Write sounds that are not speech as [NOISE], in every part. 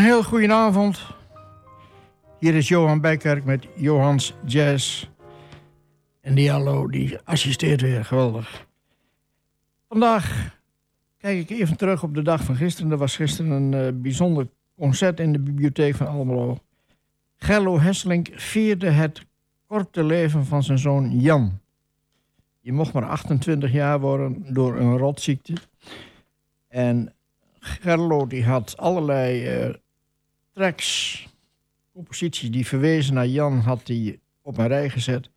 Een heel goede avond. Hier is Johan Bijkerk met Johans Jazz. En die hallo, die assisteert weer, geweldig. Vandaag kijk ik even terug op de dag van gisteren. Er was gisteren een uh, bijzonder concert in de bibliotheek van Almelo. Gerlo Hesselink vierde het korte leven van zijn zoon Jan. Je mocht maar 28 jaar worden door een rotziekte. En Gerlo die had allerlei uh, tracks, composities die verwezen naar Jan, had hij op een rij gezet.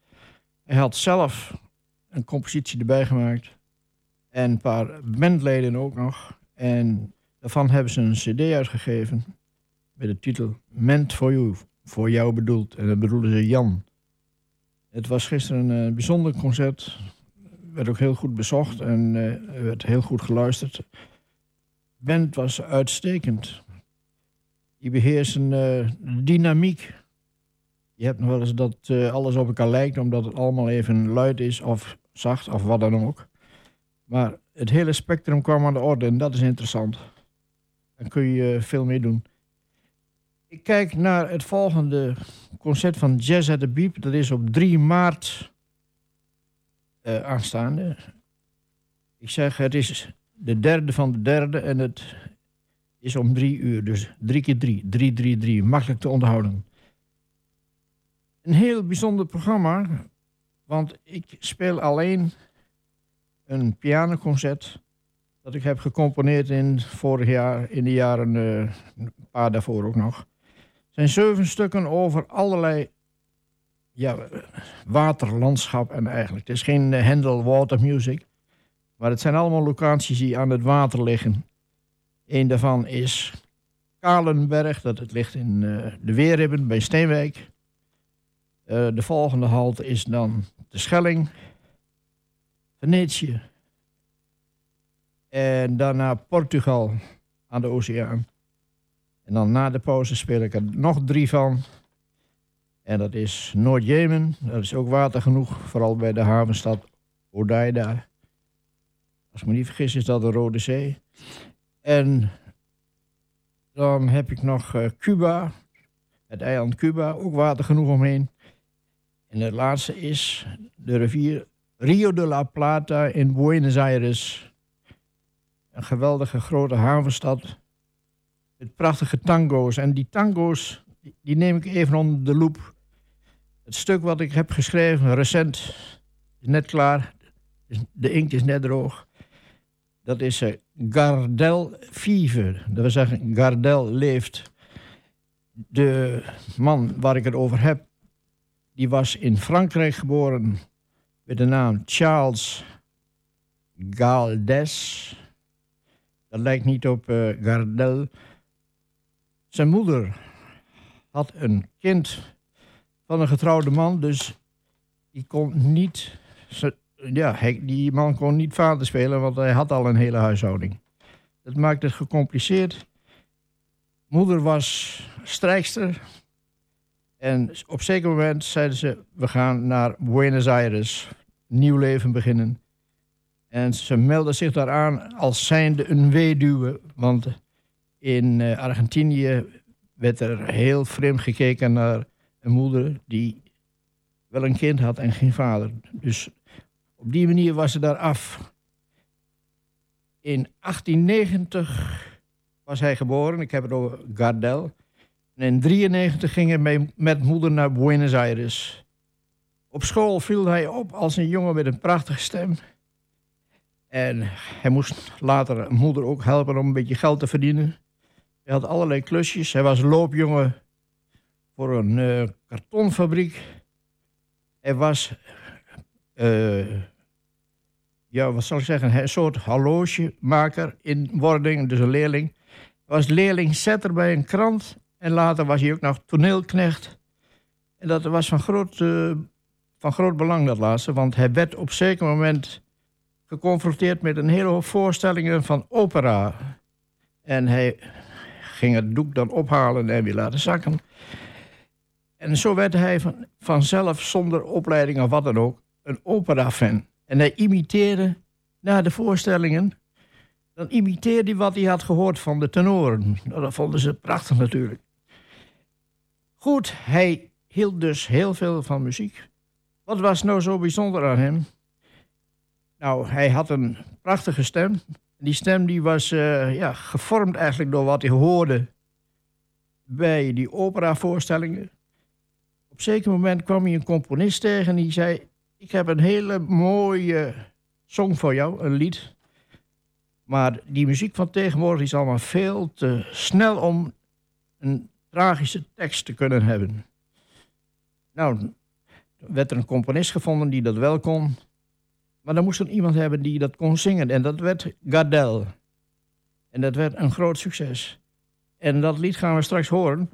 Hij had zelf een compositie erbij gemaakt. En een paar bandleden ook nog. En daarvan hebben ze een cd uitgegeven. Met de titel Meant for You. Voor jou bedoeld. En dat bedoelen ze Jan. Het was gisteren een uh, bijzonder concert. Werd ook heel goed bezocht en uh, werd heel goed geluisterd. Band was uitstekend. Die beheersen uh, dynamiek. Je hebt nog wel eens dat uh, alles op elkaar lijkt, omdat het allemaal even luid is of zacht of wat dan ook. Maar het hele spectrum kwam aan de orde en dat is interessant. Daar kun je veel mee doen. Ik kijk naar het volgende concert van Jazz at the Beep. Dat is op 3 maart aanstaande. Ik zeg, het is de derde van de derde en het is om drie uur. Dus drie keer drie, drie, drie, drie. Makkelijk te onderhouden. Een heel bijzonder programma, want ik speel alleen een pianoconcert dat ik heb gecomponeerd in vorig jaar, in de jaren, uh, een paar daarvoor ook nog. Het zijn zeven stukken over allerlei ja, waterlandschap en eigenlijk. Het is geen Handel Water Music, maar het zijn allemaal locaties die aan het water liggen. Een daarvan is Kalenberg, dat het ligt in uh, de Weerribben bij Steenwijk. Uh, de volgende halte is dan de Schelling, Venetië. En daarna Portugal aan de oceaan. En dan na de pauze speel ik er nog drie van. En dat is Noord-Jemen. Dat is ook water genoeg, vooral bij de havenstad Odaida. Als ik me niet vergis is dat de Rode Zee. En dan heb ik nog uh, Cuba, het eiland Cuba, ook water genoeg omheen. En het laatste is de rivier Rio de la Plata in Buenos Aires. Een geweldige grote havenstad met prachtige tango's. En die tango's, die neem ik even onder de loep. Het stuk wat ik heb geschreven, recent, is net klaar. De inkt is net droog. Dat is uh, Gardel Fever. Dat wil zeggen, Gardel leeft. De man waar ik het over heb, die was in Frankrijk geboren met de naam Charles Galdes. Dat lijkt niet op uh, Gardel. Zijn moeder had een kind van een getrouwde man, dus die kon niet ja, hij, die man kon niet vader spelen, want hij had al een hele huishouding. Dat maakt het gecompliceerd. Moeder was strijkster. En op zeker moment zeiden ze: We gaan naar Buenos Aires, nieuw leven beginnen. En ze meldde zich daar aan als zijnde een weduwe. Want in uh, Argentinië werd er heel vreemd gekeken naar een moeder die wel een kind had en geen vader. Dus op die manier was ze daar af. In 1890 was hij geboren. Ik heb het over Gardel. En in 1993 ging hij met moeder naar Buenos Aires. Op school viel hij op als een jongen met een prachtige stem. En hij moest later moeder ook helpen om een beetje geld te verdienen. Hij had allerlei klusjes. Hij was loopjongen voor een uh, kartonfabriek. Hij was uh, ja, wat zal ik zeggen, een soort horlogemaker in wording, dus een leerling. Was leerlingzetter bij een krant en later was hij ook nog toneelknecht. En dat was van groot, uh, van groot belang, dat laatste, want hij werd op zeker moment geconfronteerd met een hele hoop voorstellingen van opera. En hij ging het doek dan ophalen en weer laten zakken. En zo werd hij van, vanzelf, zonder opleiding of wat dan ook, een opera-fan. En hij imiteerde na de voorstellingen dan imiteerde hij wat hij had gehoord van de tenoren. Nou, dat vonden ze prachtig natuurlijk. Goed, hij hield dus heel veel van muziek. Wat was nou zo bijzonder aan hem? Nou, hij had een prachtige stem. Die stem die was uh, ja, gevormd eigenlijk door wat hij hoorde bij die operavoorstellingen. Op een zeker moment kwam hij een componist tegen en die zei... ik heb een hele mooie song voor jou, een lied. Maar die muziek van tegenwoordig is allemaal veel te snel om een tragische tekst te kunnen hebben. Nou, werd er een componist gevonden die dat wel kon. Maar dan moest er iemand hebben die dat kon zingen. En dat werd Gardel. En dat werd een groot succes. En dat lied gaan we straks horen.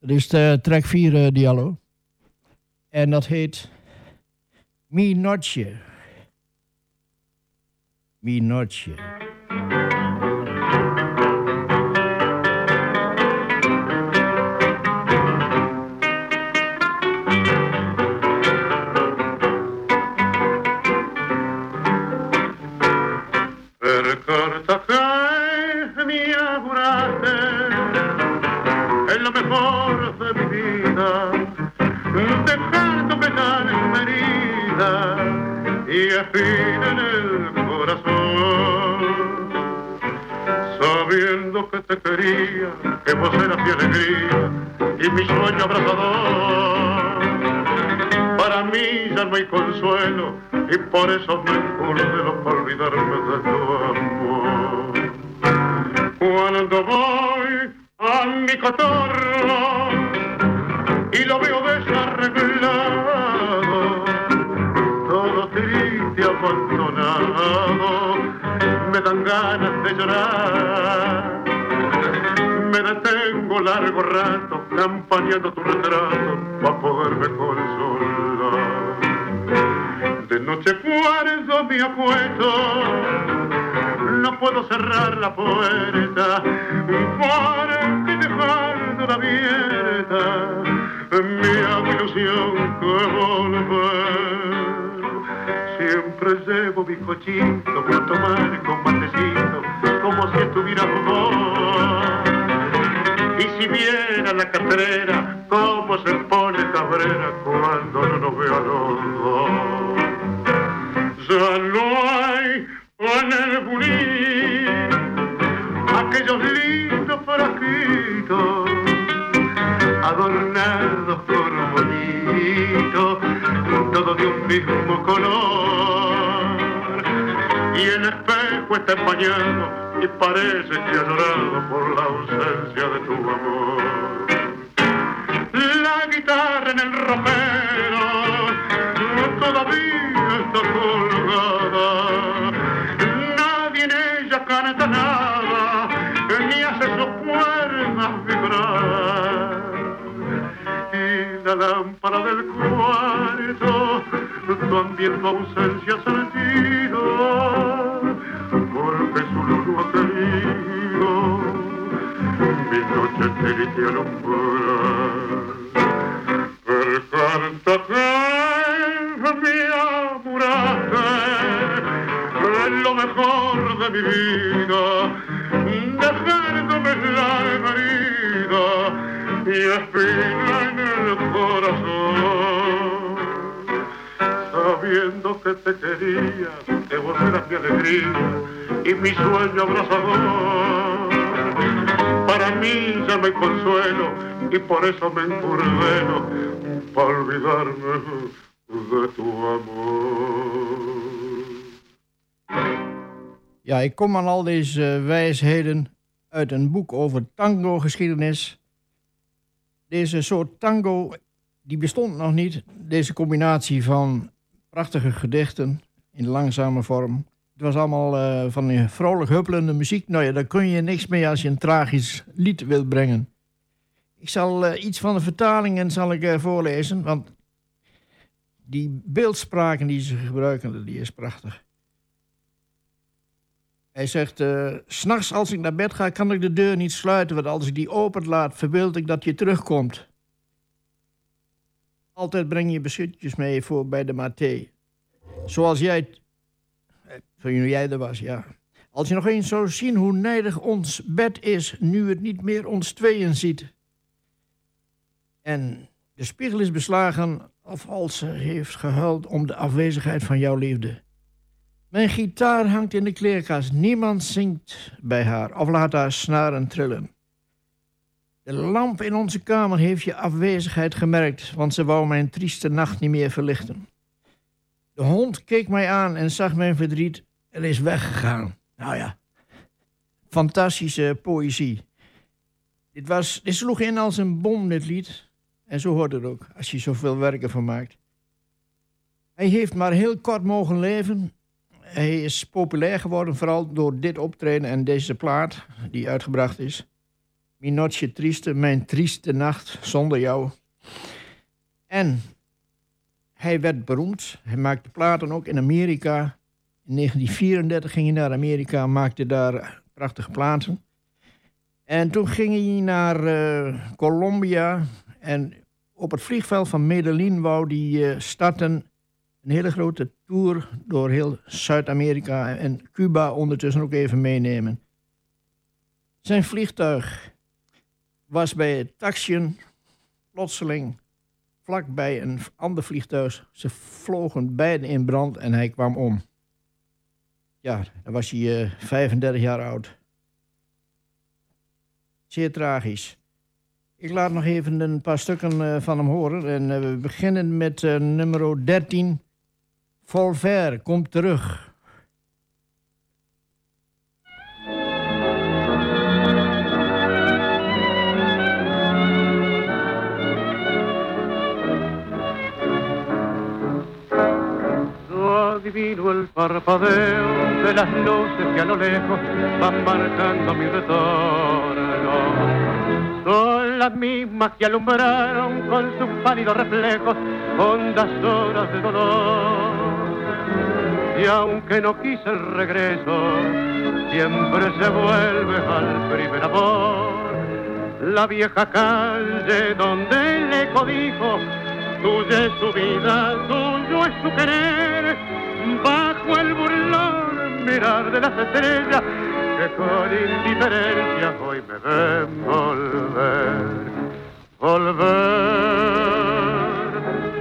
Dat is de track 4 uh, Diallo. En dat heet Mi Noche. Noche. en el corazón. Sabiendo que te quería, que vos eras mi alegría y mi sueño abrazador. Para mí ya no hay consuelo y por eso me encurdelo para olvidarme de tu amor. Cuando voy a mi cotorro y lo veo desarreglado abandonado, me dan ganas de llorar. Me detengo largo rato campañando tu retrato para poderme consolar. De noche cuarzo mi apuesto, no puedo cerrar la puerta. Porque dejando la abierta. Mi ilusión que volver Siempre llevo mi cochito para tomar con matecito, como si estuviera vos. Y si viera la catrera, cómo se pone cabrera cuando no nos veo a los dos. Ya no hay en el buní aquellos lindos frasquitos adornados con todo de un mismo color. Y el espejo está empañado y parece que ha llorado por la ausencia de tu amor. La guitarra en el ropero todavía está colgada. Nadie en ella canta nada, ni hace sus cuerdas vibrar la lámpara del cuarto tu ausencia ha sentido porque su luz ha querido mi noche triste alumbrar per carta mi amuraste es lo mejor de mi vida dejándome la herida y espina en el corazón. Sabiendo que te quería, que vos eras mi alegría y mi sueño abrazador. Para mí ya me consuelo y por eso me encurdeno para olvidarme de tu amor. Ja, ik kom aan al deze wijsheden uit een boek over tango-geschiedenis deze soort tango, die bestond nog niet. Deze combinatie van prachtige gedichten in langzame vorm. Het was allemaal uh, van die vrolijk huppelende muziek. Nou ja, daar kun je niks mee als je een tragisch lied wilt brengen. Ik zal uh, iets van de vertalingen zal ik, uh, voorlezen, want die beeldspraken die ze gebruiken, die is prachtig. Hij zegt, s'nachts als ik naar bed ga, kan ik de deur niet sluiten, want als ik die open laat, verbeeld ik dat je terugkomt. Altijd breng je beschutjes mee voor bij de maté. Zoals jij, toen jij er was, ja. Als je nog eens zou zien hoe nijdig ons bed is, nu het niet meer ons tweeën ziet. En de spiegel is beslagen of als ze heeft gehuild om de afwezigheid van jouw liefde. Mijn gitaar hangt in de kleerkast. Niemand zingt bij haar of laat haar snaren trillen. De lamp in onze kamer heeft je afwezigheid gemerkt, want ze wou mijn trieste nacht niet meer verlichten. De hond keek mij aan en zag mijn verdriet en is weggegaan. Nou ja, fantastische poëzie. Dit, was, dit sloeg in als een bom, dit lied. En zo hoort het ook, als je zoveel werken van maakt. Hij heeft maar heel kort mogen leven. Hij is populair geworden, vooral door dit optreden en deze plaat die uitgebracht is. Mi noche triste, mijn trieste nacht zonder jou. En hij werd beroemd. Hij maakte platen ook in Amerika. In 1934 ging hij naar Amerika maakte daar prachtige platen. En toen ging hij naar uh, Colombia. En op het vliegveld van Medellin wou hij uh, starten een hele grote tour door heel Zuid-Amerika en Cuba ondertussen ook even meenemen. Zijn vliegtuig was bij het taxiën plotseling vlakbij een ander vliegtuig. Ze vlogen beiden in brand en hij kwam om. Ja, dan was hij uh, 35 jaar oud. Zeer tragisch. Ik laat nog even een paar stukken uh, van hem horen. En uh, we beginnen met nummer 13. Volver, komt terug. El parpadeo de las luces que a lo lejos van marcando mi retorno. Son las mismas que alumbraron con sus pálidos reflejos hondas horas de dolor. Y aunque no quise el regreso, siempre se vuelve al primer amor. La vieja calle donde el eco dijo, tuya es su vida, tuyo es su querer el burlón mirar de las estrellas que con indiferencia hoy me ven volver, volver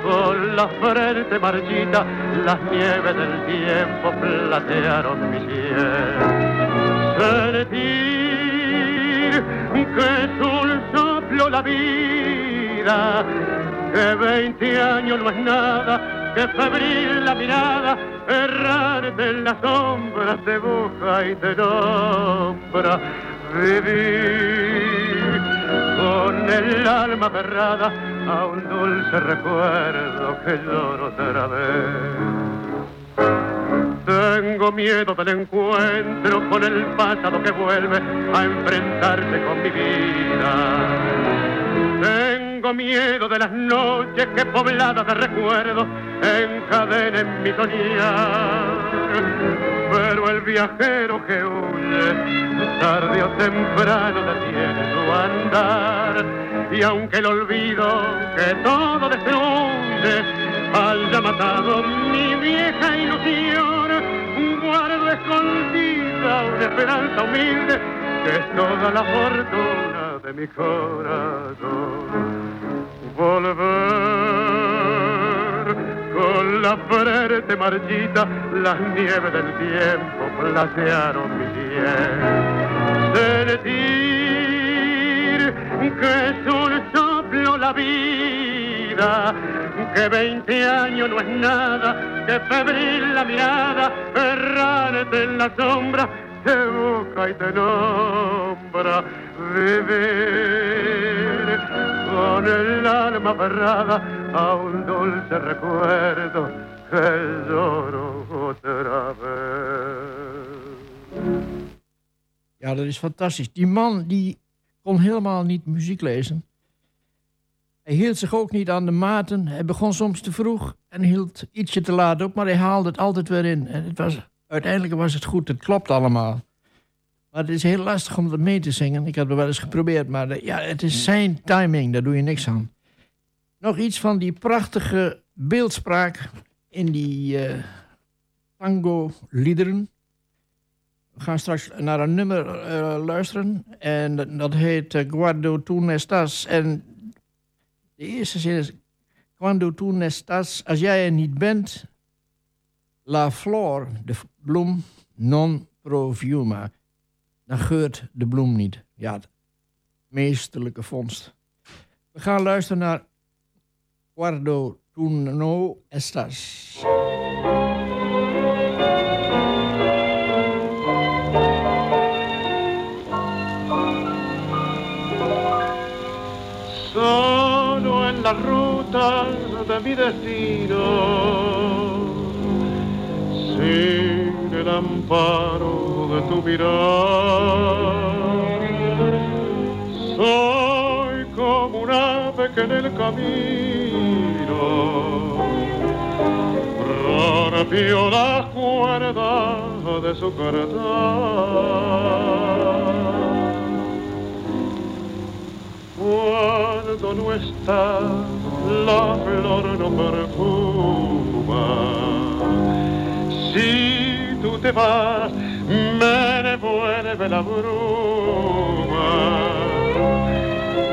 con la frente marchita, las nieves del tiempo platearon mi cielo. Sentir que es un soplo la vida, que veinte años no es nada que febril la mirada, errarte en las sombras te busca y te nombra. Vivir con el alma aferrada a un dulce recuerdo que lloro otra vez. Tengo miedo del encuentro con el pasado que vuelve a enfrentarse con mi vida. Tengo miedo de las noches que pobladas de recuerdos encadenen mi soñar. Pero el viajero que huye, tarde o temprano detiene su andar. Y aunque el olvido que todo destruye haya matado mi vieja ilusión, guardo escondida una esperanza humilde que es toda la fortuna de mi corazón. Volver con la frente marchita, las nieves del tiempo platearon mi piel. Sentir que es un soplo la vida, que veinte años no es nada, que febril la mirada, errante en la sombra, te busca y te nombra vivir con el alma aferrada a un dulce recuerdo que lloro otra vez. Ja, dat is fantastisch. Die man die kon helemaal niet muziek lezen. Hij hield zich ook niet aan de maten. Hij begon soms te vroeg en hield ietsje te laat op, maar hij haalde het altijd weer in. En het was, uiteindelijk was het goed, het klopt allemaal. Maar het is heel lastig om dat mee te zingen. Ik heb het wel eens geprobeerd, maar de, ja, het is zijn timing, daar doe je niks aan. Nog iets van die prachtige beeldspraak in die uh, tango-liederen. we gaan straks naar een nummer uh, luisteren. En dat, heet uh, Guardo tu nestas. En de eerste zin is... Quando tu nestas, als jij er niet bent... La flor, de bloem, non profiuma. Dan geurt de bloem niet. Ja, het meesterlijke vondst. We gaan luisteren naar Guardo tu estas. Solo en la de mi destino, sin el amparo de tu mirar, soy como un ave que en el camino rompió la cuerda de su carta. Cuando no está la flor no perfuma. Te vas, me devuelve la bruma.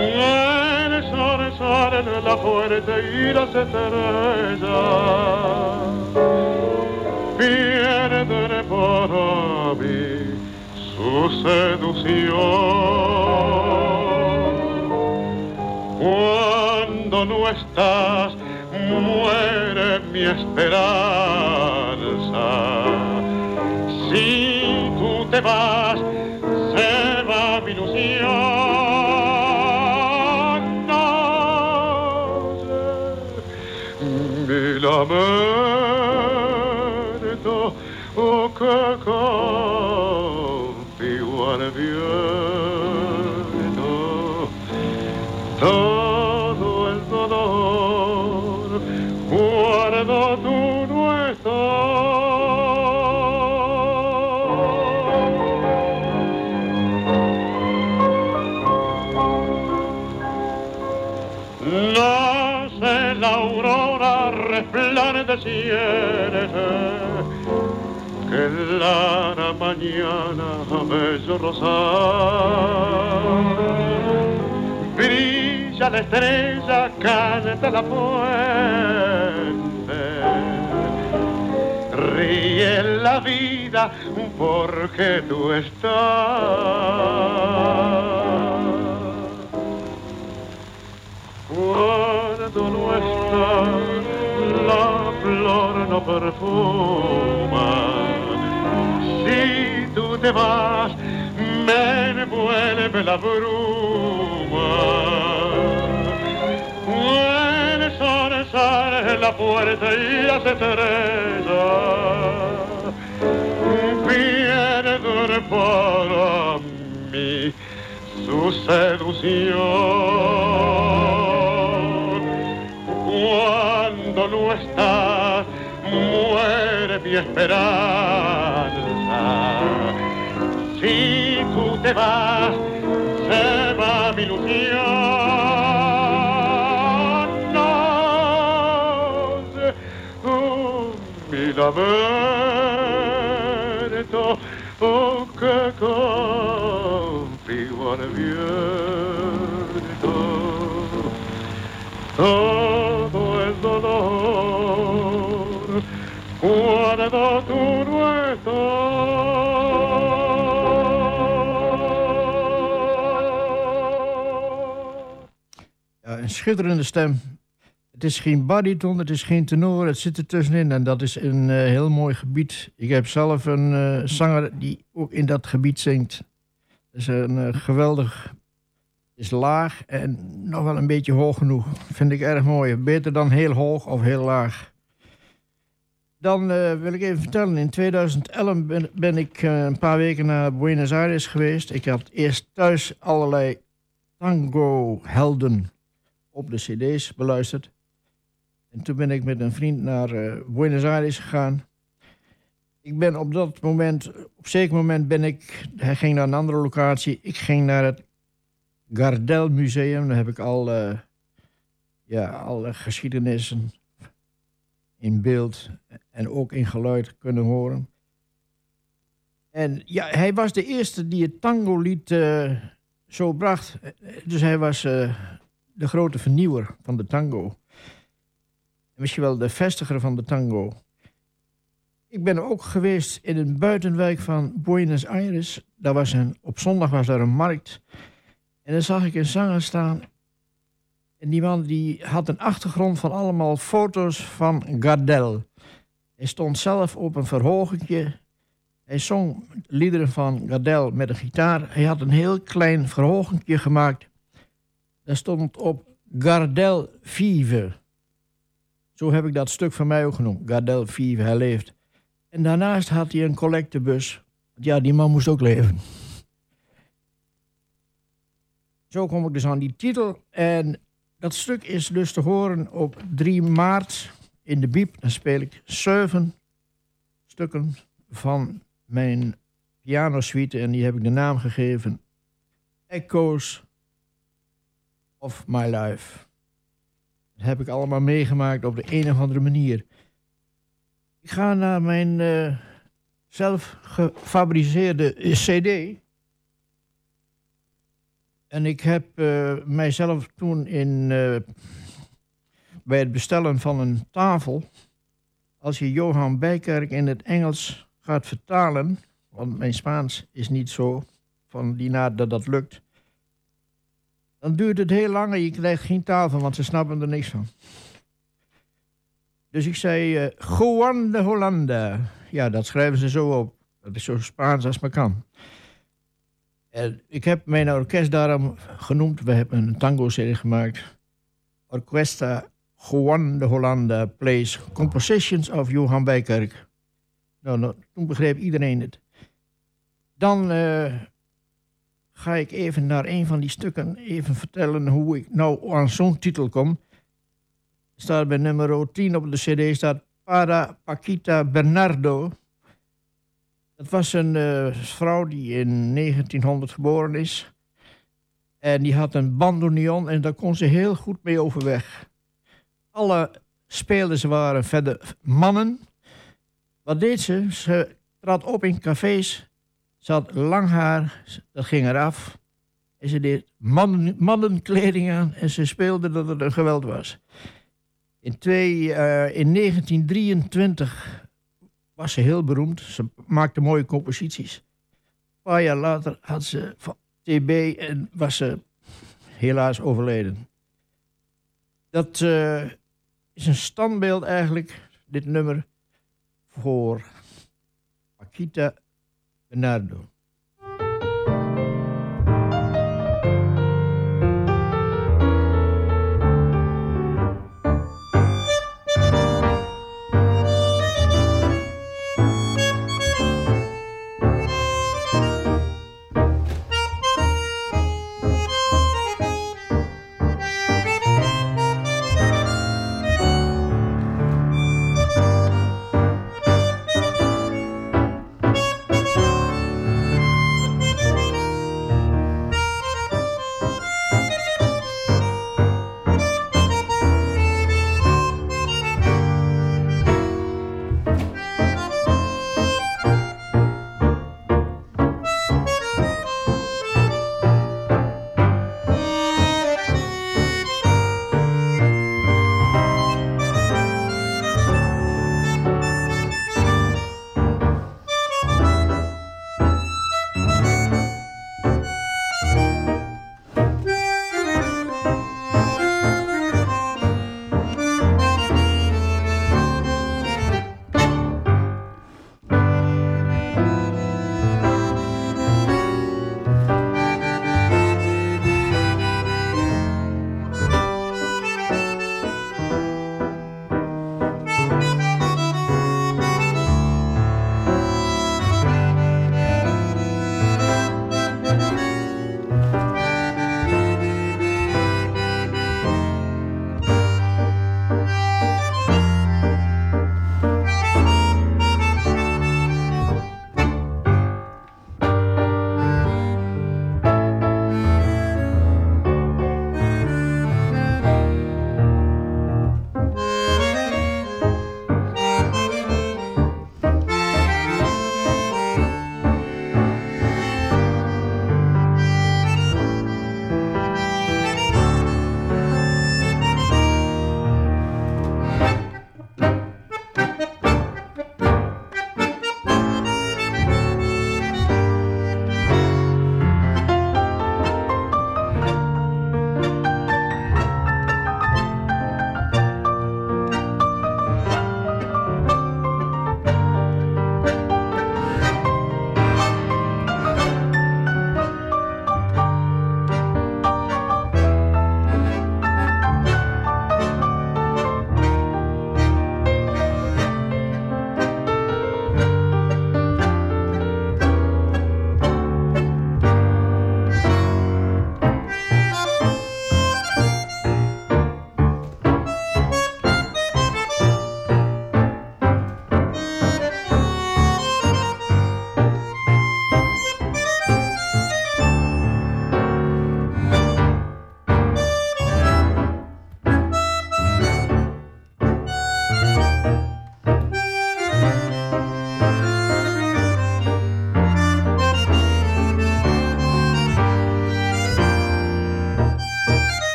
El sol sale en la fuerte y las estrellas pierden por mí su seducción. Cuando no estás, muere mi esperanza. Te vas, se va mi ilusión. No sé, mi que la mañana bello rosar brilla la estrella, canta la fuente. Ríe la vida porque tú estás. Cuando no estás, no perfuma. Si tú te vas, me envuelve la bruma. El sol sale en la puerta y las estrellas pierden para mí su seducción. Cuando no estás, muere mi esperanza. Si tú te vas, se va mi ilusión. No sé, oh, mi lamento, oh, que confío al viento. Todo cuando tú no Ja, een schitterende stem. Het is geen bariton, het is geen tenor, het zit er tussenin. En dat is een eh, heel mooi gebied. Ik heb zelf een eh, zanger die ook in dat gebied zingt. Het is een eh, geweldig... is laag en nog wel een beetje hoog genoeg. Vind ik erg mooi. Beter dan heel hoog of heel laag. Dan eh, wil ik even vertellen. In 2011 ben, ik eh, een paar weken naar Buenos Aires geweest. Ik had eerst thuis allerlei tango-helden op de cd's beluisterd. En toen ben ik met een vriend naar eh, Buenos Aires gegaan. Ik ben op dat moment, op een zeker moment ben ik, hij ging naar een andere locatie. Ik ging naar het Gardel Museum. Daar heb ik al, ja, alle geschiedenissen in beeld en ook in geluid kunnen horen. En ja, hij was de eerste die het tango-lied uh, zo bracht. Dus hij was de grote vernieuwer van de tango. Misschien wel de vestiger van de tango. Ik ben ook geweest in een buitenwijk van Buenos Aires. Daar was een, op zondag was daar een markt. En dan zag ik een zanger staan. En die man die had een achtergrond van allemaal foto's van Gardel. Hij stond zelf op een verhogentje. Hij zong liederen van Gardel met een gitaar. Hij had een heel klein verhogentje gemaakt. Daar stond op Gardel Vive. Zo heb ik dat stuk van mij ook genoemd. Gardel Vive, hij leeft. En daarnaast had hij een collectebus. Ja, die man moest ook leven. Zo kom ik dus aan die titel. En dat stuk is dus te horen op 3 maart in de Biep. Dan speel ik zeven stukken van mijn pianosuite. En die heb ik de naam gegeven Echoes of My Life. Dat heb ik allemaal meegemaakt op de een of andere manier. Ik ga naar mijn uh, zelf gefabriceerde CD. En ik heb uh, mijzelf toen in, uh, bij het bestellen van een tafel. Als je Johan Bijkerk in het Engels gaat vertalen. Want mijn Spaans is niet zo van die naad dat dat lukt. Dan duurt het heel lang en je krijgt geen tafel, want ze snappen er niks van. Dus ik zei, uh, Juan de Hollanda. Ja, dat schrijven ze zo op. Dat is zo Spaans als maar kan. En ik heb mijn orkest daarom genoemd. We hebben een tango-serie gemaakt. Orquesta Juan de Hollanda plays Compositions of Johan Bijkerk. Nou, nou, toen begreep iedereen het. Dan uh, ga ik even naar een van die stukken even vertellen hoe ik nou aan zo'n titel kom staat bij nummer 10 op de cd, staat Para Paquita Bernardo. Dat was een uh, vrouw die in 1900 geboren is. En die had een bandoneon en daar kon ze heel goed mee overweg. Alle spelers waren verder mannen. Wat deed ze? Ze trad op in cafés. Ze had lang haar, dat ging eraf. En ze deed mannen, mannenkleding aan en ze speelde dat het een geweld was. In, twee, uh, in 1923 was ze heel beroemd. Ze maakte mooie composities. Een paar jaar later had ze TB en was ze helaas overleden. Dat uh, is een standbeeld eigenlijk, dit nummer, voor Akita Bernardo.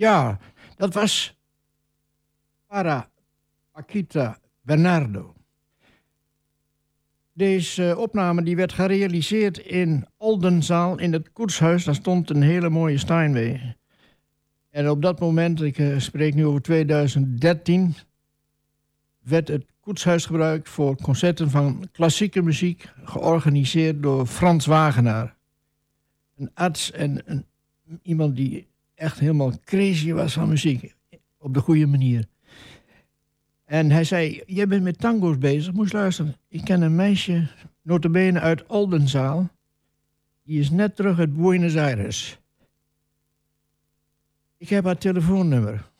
Ja, dat was Para Akita Bernardo. Deze opname die werd gerealiseerd in Oldenzaal in het koetshuis. Daar stond een hele mooie Steinway. En op dat moment, ik uh, spreek nu over 2013, werd het koetshuis gebruikt voor concerten van klassieke muziek, georganiseerd door Frans Wagenaar. Een arts en een, iemand die echt helemaal crazy was van muziek, op de goede manier. En hij zei, jij bent met tango's bezig, moest luisteren. Ik ken een meisje, notabene uit Oldenzaal. Die is net terug uit Buenos Aires. Ik heb haar telefoonnummer.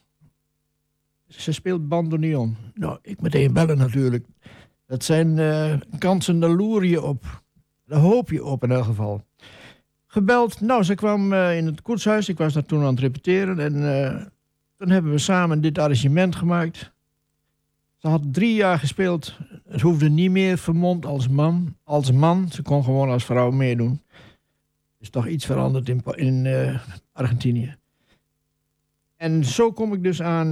Ze speelt bandoneon. Nou, ik meteen bellen natuurlijk. Dat zijn uh, kansen, daar loer je op. Daar hoop je op in elk geval. Gebeld. Nou, ze kwam uh, in het koetshuis. Ik was daar toen aan het repeteren. En uh, toen hebben we samen dit arrangement gemaakt. Ze had drie jaar gespeeld. Het hoefde niet meer vermomd als man. Als man. Ze kon gewoon als vrouw meedoen. Is toch iets veranderd in, in uh, Argentinië. En zo kom ik dus aan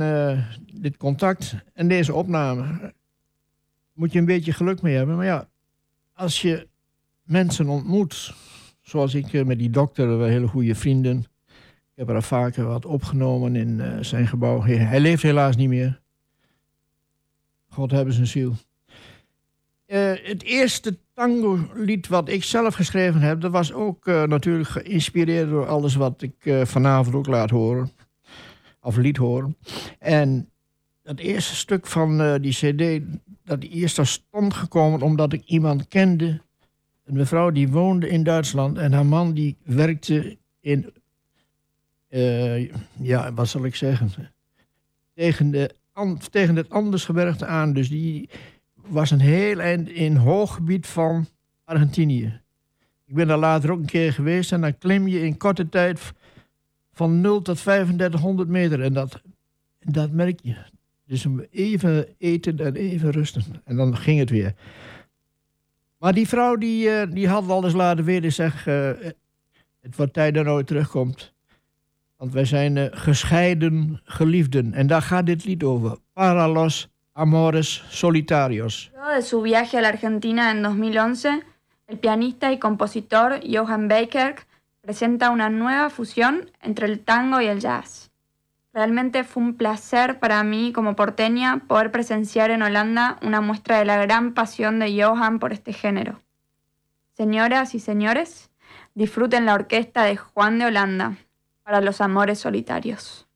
dit contact en deze opname. Moet je een beetje geluk mee hebben. Maar ja, als je mensen ontmoet, zoals ik uh, met die dokter, we hele goede vrienden. Ik heb er vaker wat opgenomen in zijn gebouw. Hij leeft helaas niet meer. God hebben zijn ziel. Het eerste tango-lied wat ik zelf geschreven heb, dat was ook natuurlijk geïnspireerd door alles wat ik vanavond ook laat horen. Of liet horen. En dat eerste stuk van die CD, dat eerst tot stand gekomen omdat ik iemand kende. Een mevrouw die woonde in Duitsland en haar man die werkte in, ja, wat zal ik zeggen, tegen de tegen het Andesgebergte aan. Dus die was een heel eind in hoog gebied van Argentinië. Ik ben daar later ook een keer geweest en dan klim je in korte tijd van 0 tot 3500 meter. En dat, dat merk je. Dus even eten en even rusten. En dan ging het weer. Maar die vrouw die, uh, die had wel eens laten weten, zeg, uh, het wordt tijd dat nooit terugkomt. Want wij zijn uh, gescheiden geliefden. En daar gaat dit lied over. Para los amores solitarios. De su viaje a la Argentina en 2011, el pianista y compositor Johan Baker presenta una nueva fusión entre el tango y el jazz. Realmente fue un placer para mí como porteña poder presenciar en Holanda una muestra de la gran pasión de Johan por este género. Señoras y señores, disfruten la orquesta de Juan de Holanda, para los amores solitarios.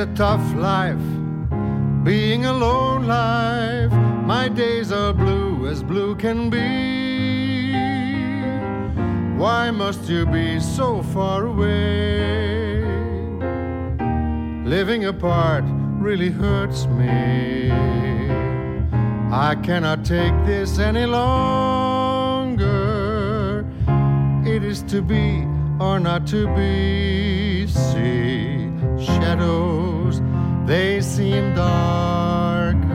A tough life, being a lone life. My days are blue as blue can be. Why must you be so far away? Living apart really hurts me. I cannot take this any longer. It is to be or not to be. See shadows, they seem darker.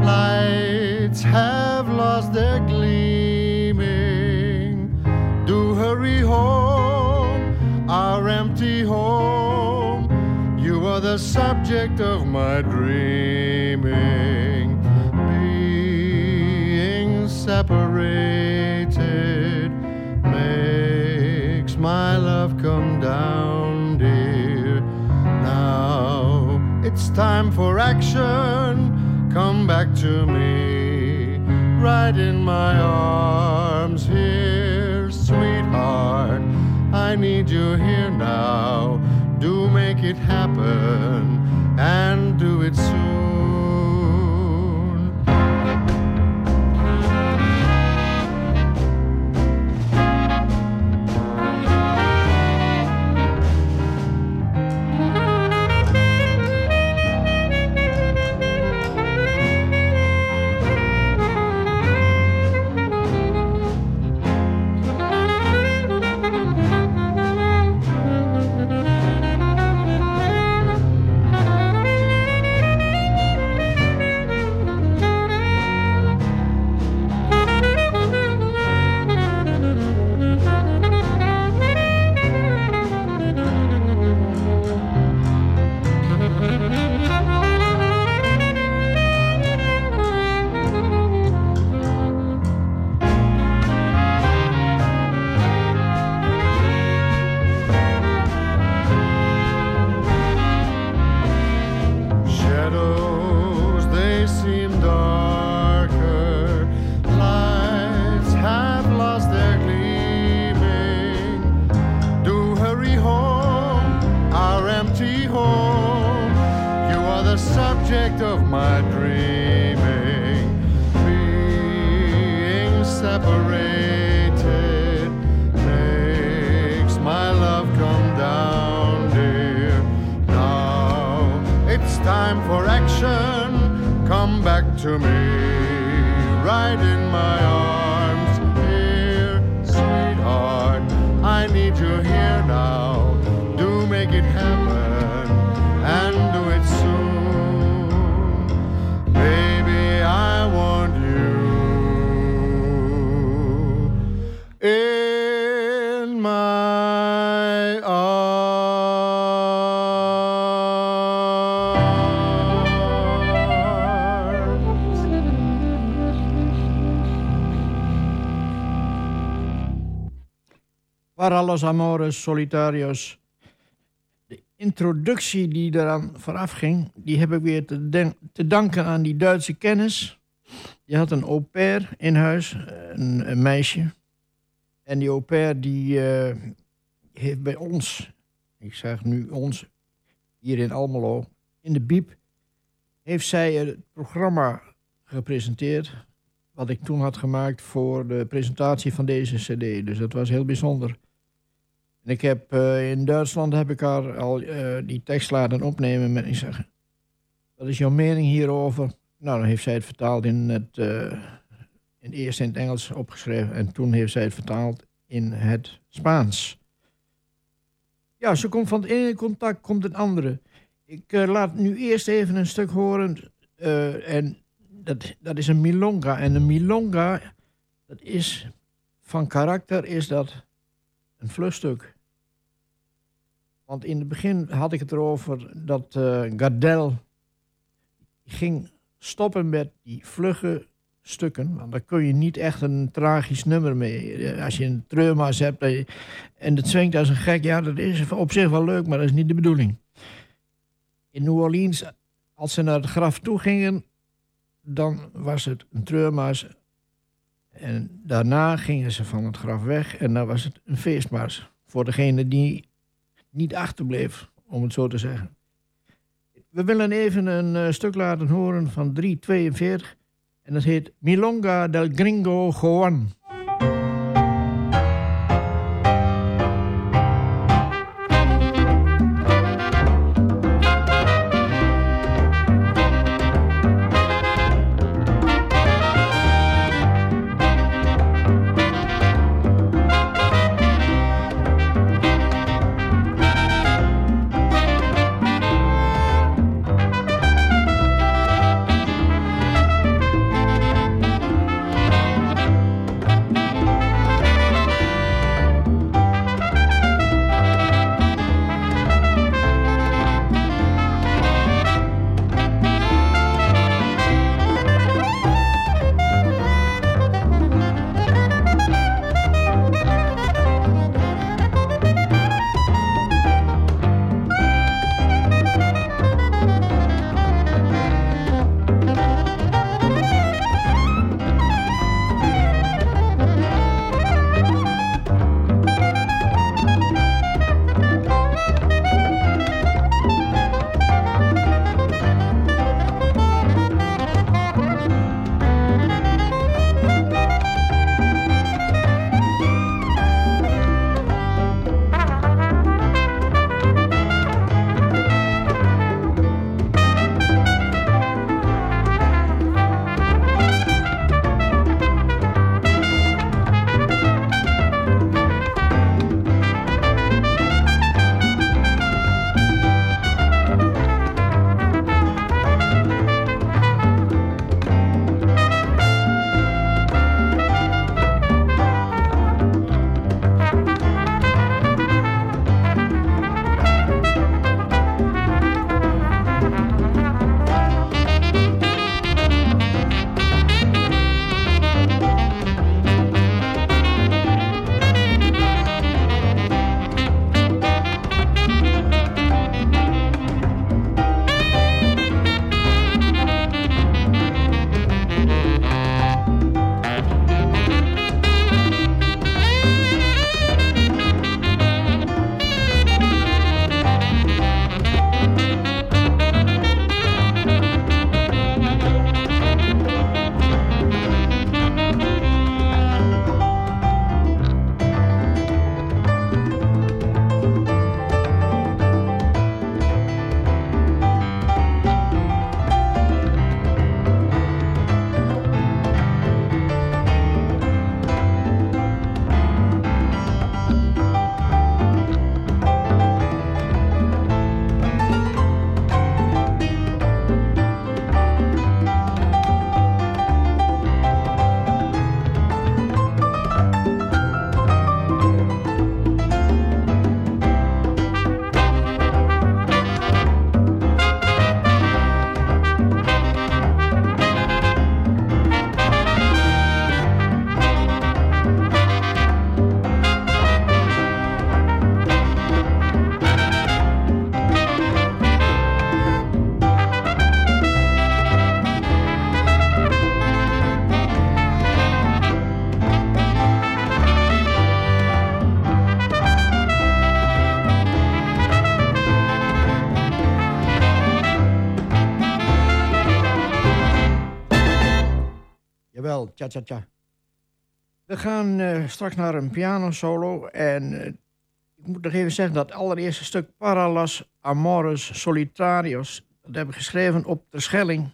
Lights have lost their gleaming. Do hurry home, our empty home. You are the subject of my dreaming. It's time for action. Come back to me, right in my arms here, sweetheart. I need you here now. Do make it happen and do it soon. Back to me, right in my arms, here, sweetheart. I need you here now. Los amores solitarios. De introductie die eraan vooraf ging, die heb ik weer te, danken aan die Duitse kennis. Die had een au pair in huis, een, een meisje. En die au pair die eh, heeft bij ons, ik zeg nu ons, hier in Almelo, in de Biep, heeft zij het programma gepresenteerd wat ik toen had gemaakt voor de presentatie van deze cd. Dus dat was heel bijzonder. En ik heb eh, in Duitsland heb ik haar al eh, die tekst laten opnemen met ik zeg, wat is jouw mening hierover? Nou, dan heeft zij het vertaald in het eh, in eerst in het Engels opgeschreven en toen heeft zij het vertaald in het Spaans. Ja, ze komt van het ene contact komt het andere. Ik laat nu eerst even een stuk horen en dat, dat is een milonga. En een milonga, dat is van karakter is dat een vluchtstuk. Want in het begin had ik het erover dat eh Gardel ging stoppen met die vlugge stukken. Want daar kun je niet echt een tragisch nummer mee. Eh, Als je een trauma's hebt en het zwingt als een gek, ja, dat is op zich wel leuk, maar dat is niet de bedoeling. In New Orleans, als ze naar het graf toe gingen, dan was het een treurmars. En daarna gingen ze van het graf weg en dan was het een feestmars. Voor degene die niet achterbleef, om het zo te zeggen. We willen even een eh, stuk laten horen van 342. En dat heet Milonga del Gringo Juan. We gaan eh, straks naar een piano solo en eh, ik moet nog even zeggen dat het allereerste stuk Paralas Amores Solitarios, dat heb ik geschreven op de Schelling.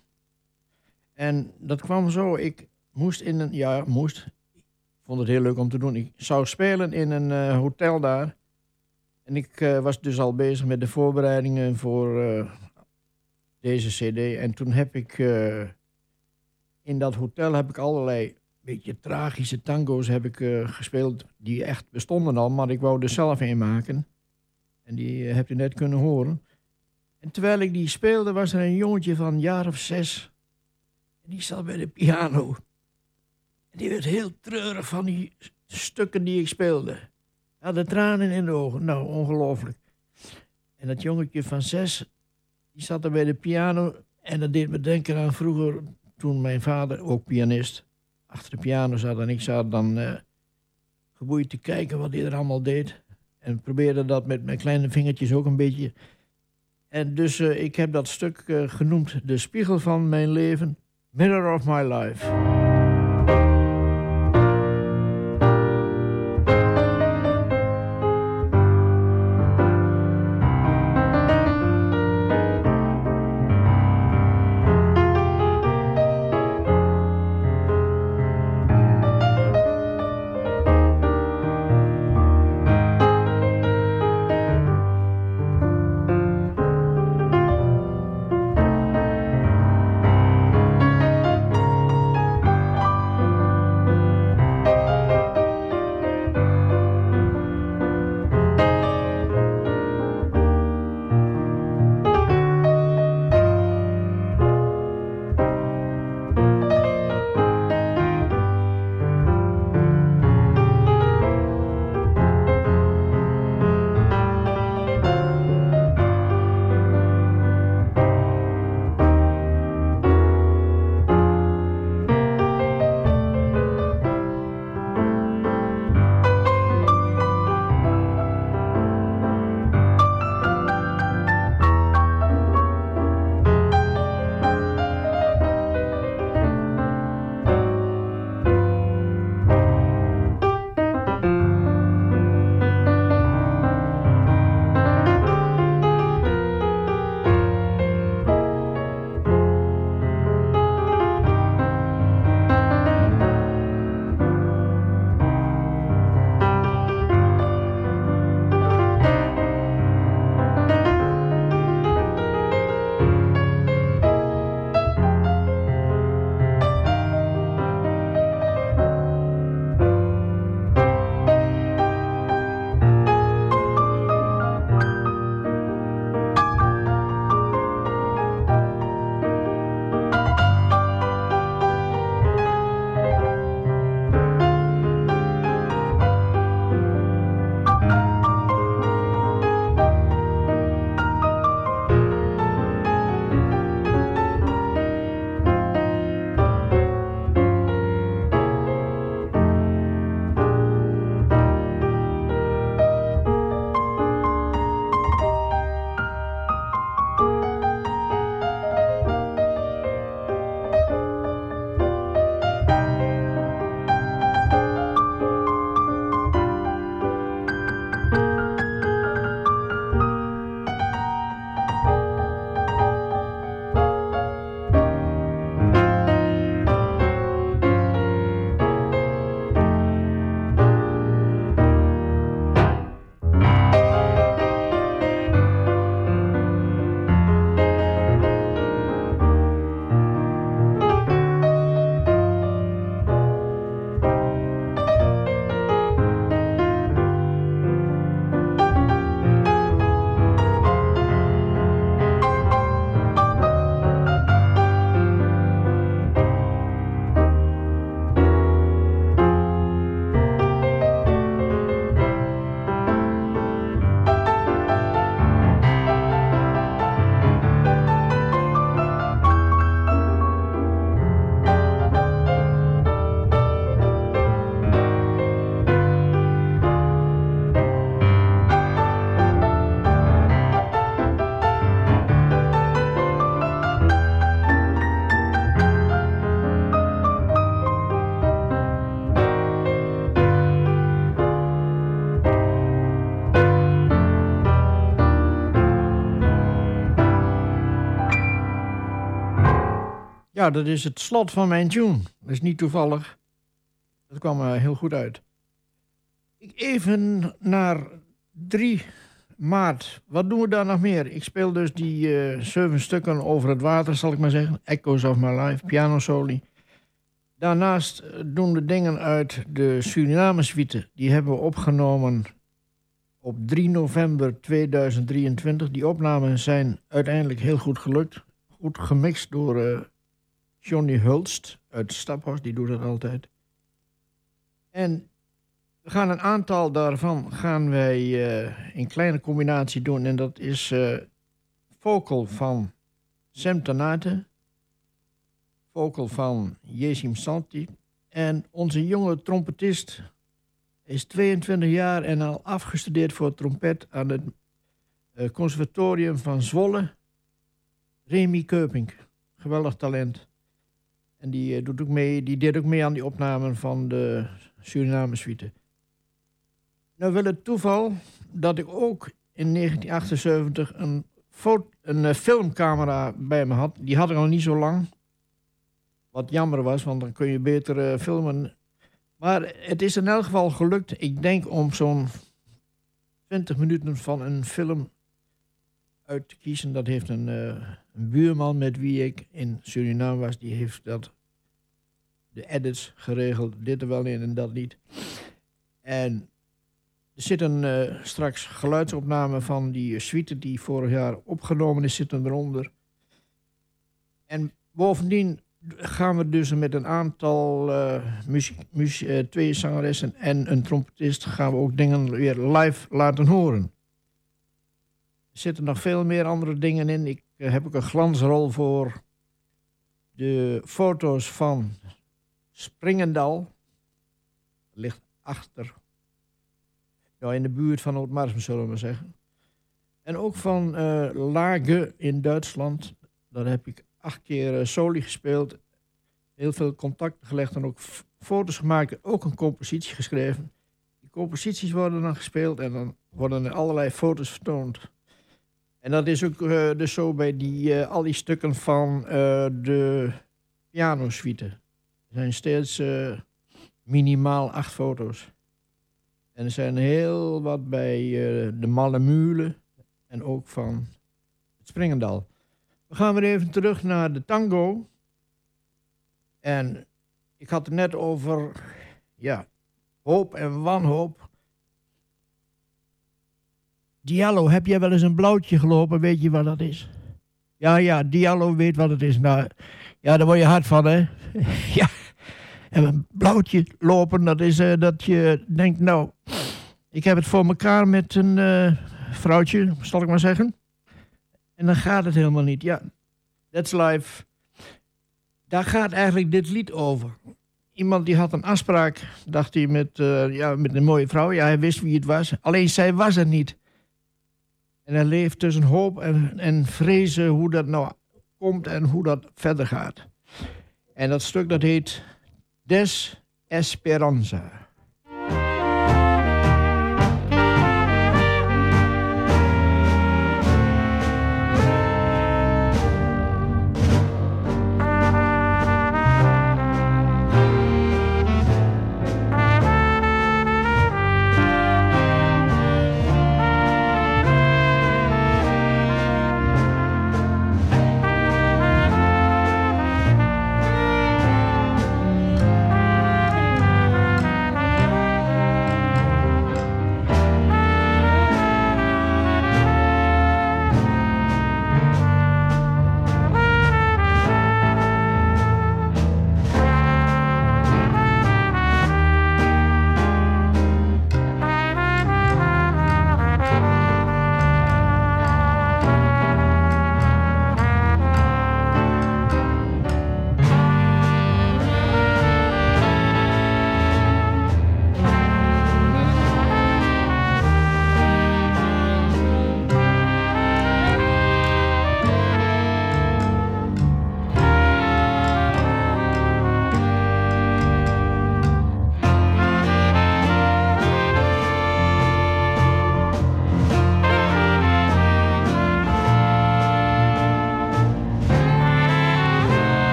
En dat kwam zo, ik moest in een, ja moest, ik vond het heel leuk om te doen. Ik zou spelen in een eh, hotel daar. En ik was dus al bezig met de voorbereidingen voor deze cd. En toen heb ik in dat hotel heb ik allerlei beetje tragische tango's heb ik eh, gespeeld. Die echt bestonden al, maar ik wou er zelf een maken. En die eh, hebt u net kunnen horen. En terwijl ik die speelde, was er een jongetje van een jaar of zes. En die zat bij de piano. En die werd heel treurig van die stukken die ik speelde. Hij had de tranen in de ogen. Nou, ongelooflijk. En dat jongetje van zes, die zat er bij de piano. En dat deed me denken aan vroeger, toen mijn vader, ook pianist, achter de piano zat. En ik zat dan eh, geboeid te kijken wat hij er allemaal deed. En probeerde dat met mijn kleine vingertjes ook een beetje. En dus eh, ik heb dat stuk eh, genoemd De Spiegel van Mijn Leven, Mirror of My Life. Dat is het slot van mijn tune. Dat is niet toevallig. Dat kwam uh, heel goed uit. Even naar 3 maart. Wat doen we daar nog meer? Ik speel dus die uh, zeven stukken over het water, zal ik maar zeggen. Echoes of My Life, piano soli. Daarnaast eh, doen we dingen uit de Suriname suite. Die hebben we opgenomen op 3 november 2023. Die opnames zijn uiteindelijk heel goed gelukt. Goed gemixt door Johnny Hulst uit Staphorst. Die doet dat altijd. En we gaan een aantal daarvan gaan wij uh, in kleine combinatie doen. En dat is uh, vocal van Sam Tanate. Vocal van Jesim Santi. En onze jonge trompetist is 22 jaar en al afgestudeerd voor trompet aan het uh, conservatorium van Zwolle. Remy Keuping. Geweldig talent. En die, doet ook mee, die deed ook mee aan die opnamen van de Suriname suite. Nou wil het toeval dat ik ook in 1978 een, een uh, filmcamera bij me had. Die had ik al niet zo lang. Wat jammer was, want dan kun je beter uh, filmen. Maar het is in elk geval gelukt. Ik denk om zo'n 20 minuten van een film uit kiezen. Dat heeft een, uh, een buurman met wie ik in Suriname was. Die heeft dat, de edits geregeld. Dit er wel in en dat niet. En er zit een uh, straks geluidsopname van die suite die vorig jaar opgenomen is, zitten eronder. En bovendien gaan we dus met een aantal uh, muziek, twee zangeressen en een trompetist gaan we ook dingen weer live laten horen. Zitten nog veel meer andere dingen in. Ik heb ook een glansrol voor de foto's van Springendal. Ligt achter ja, in de buurt van Oud-Marsum, zullen we maar zeggen. En ook van uh, Lage in Duitsland. Daar heb ik acht keer uh, soli gespeeld. Heel veel contacten gelegd en ook foto's gemaakt. Ook een compositie geschreven. Die composities worden dan gespeeld en dan worden er allerlei foto's vertoond. En dat is ook uh, dus zo bij die, al die stukken van de pianosuite. Er zijn steeds minimaal acht foto's. En er zijn heel wat bij de Mallemulen en ook van het Springendal. We gaan weer even terug naar de tango. En ik had het net over ja, hoop en wanhoop. Diallo, heb jij wel eens een blauwtje gelopen? Weet je wat dat is? Ja, ja, Diallo weet wat het is. Nou, ja, daar word je hard van, hè? [LAUGHS] ja. En een blauwtje lopen, dat is uh, dat je denkt, nou, ik heb het voor mekaar met een uh, vrouwtje, zal ik maar zeggen. En dan gaat het helemaal niet. Ja, that's life. Daar gaat eigenlijk dit lied over. Iemand die had een afspraak, dacht hij, met, uh, ja, met een mooie vrouw. Ja, hij wist wie het was. Alleen zij was er niet. En hij leeft tussen hoop en, en vrezen hoe dat nou komt en hoe dat verder gaat. En dat stuk dat heet Des Esperanza.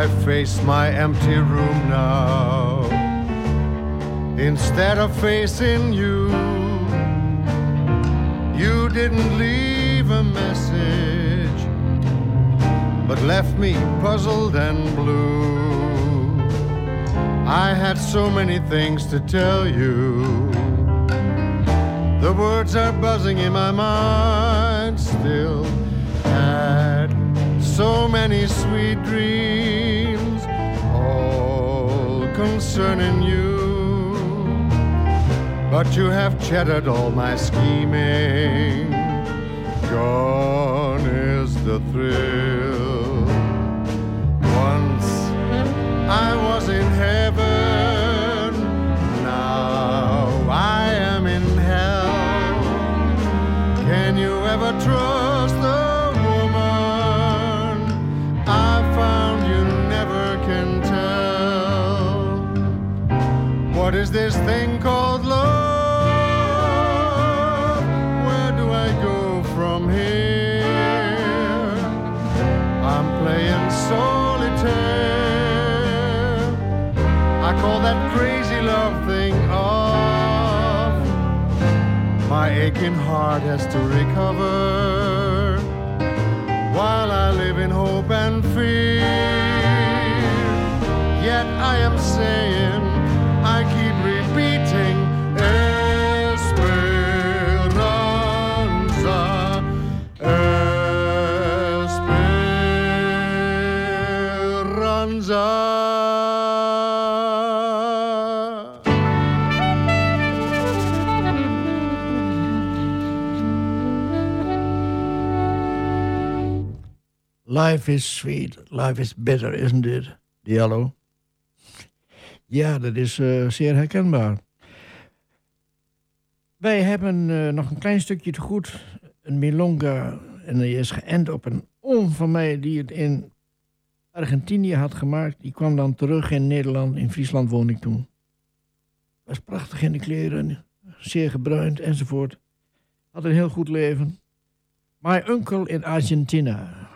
I face my empty room now. Instead of facing you, you didn't leave a message, but left me puzzled and blue. I had so many things to tell you. The words are buzzing in my mind still. So many sweet dreams, all concerning you. But you have shattered all my scheming. Gone is the thrill. Once I was in heaven, aching heart has to recover while I live in hope and fear. Yet I am saying, Life is sweet, life is bitter, isn't it? Diallo. Ja, dat is eh, zeer herkenbaar. Wij hebben eh, nog een klein stukje te goed. Een milonga. En die is geënt op een oom van mij die het in Argentinië had gemaakt. Die kwam dan terug in Nederland. In Friesland woon ik toen. Was prachtig in de kleren. Zeer gebruind enzovoort. Had een heel goed leven. My uncle in Argentina.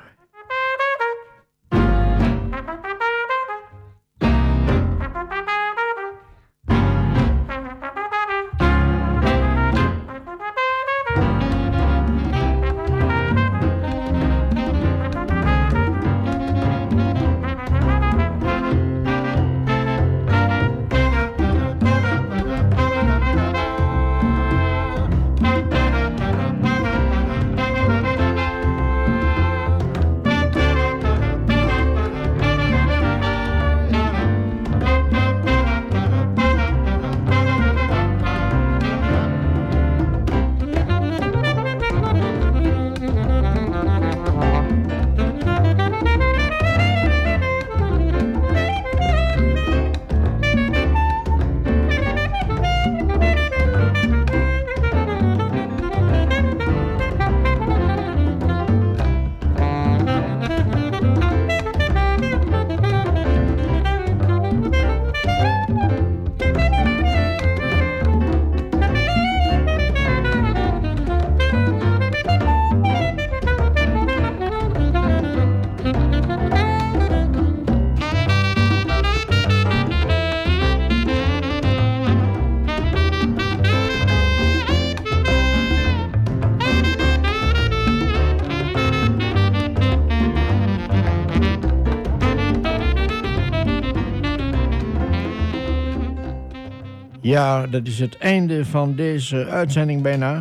Ja, dat is het einde van deze uitzending bijna.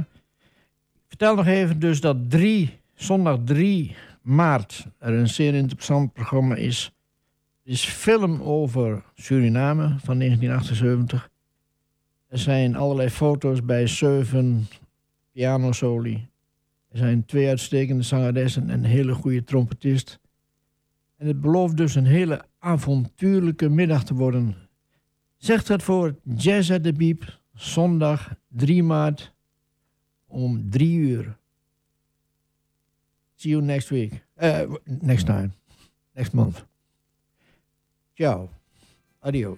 Ik vertel nog even dus dat 3, zondag 3 maart er een zeer interessant programma is. Het is film over Suriname van 1978. Er zijn allerlei foto's bij zeven pianosoli. Er zijn twee uitstekende zangeressen en een hele goede trompetist. En het belooft dus een hele avontuurlijke middag te worden. Zegt dat voor Jazz at the Beep, zondag 3 maart om 3 uur. See you next week. Uh, next time. Next month. Ciao. Adios.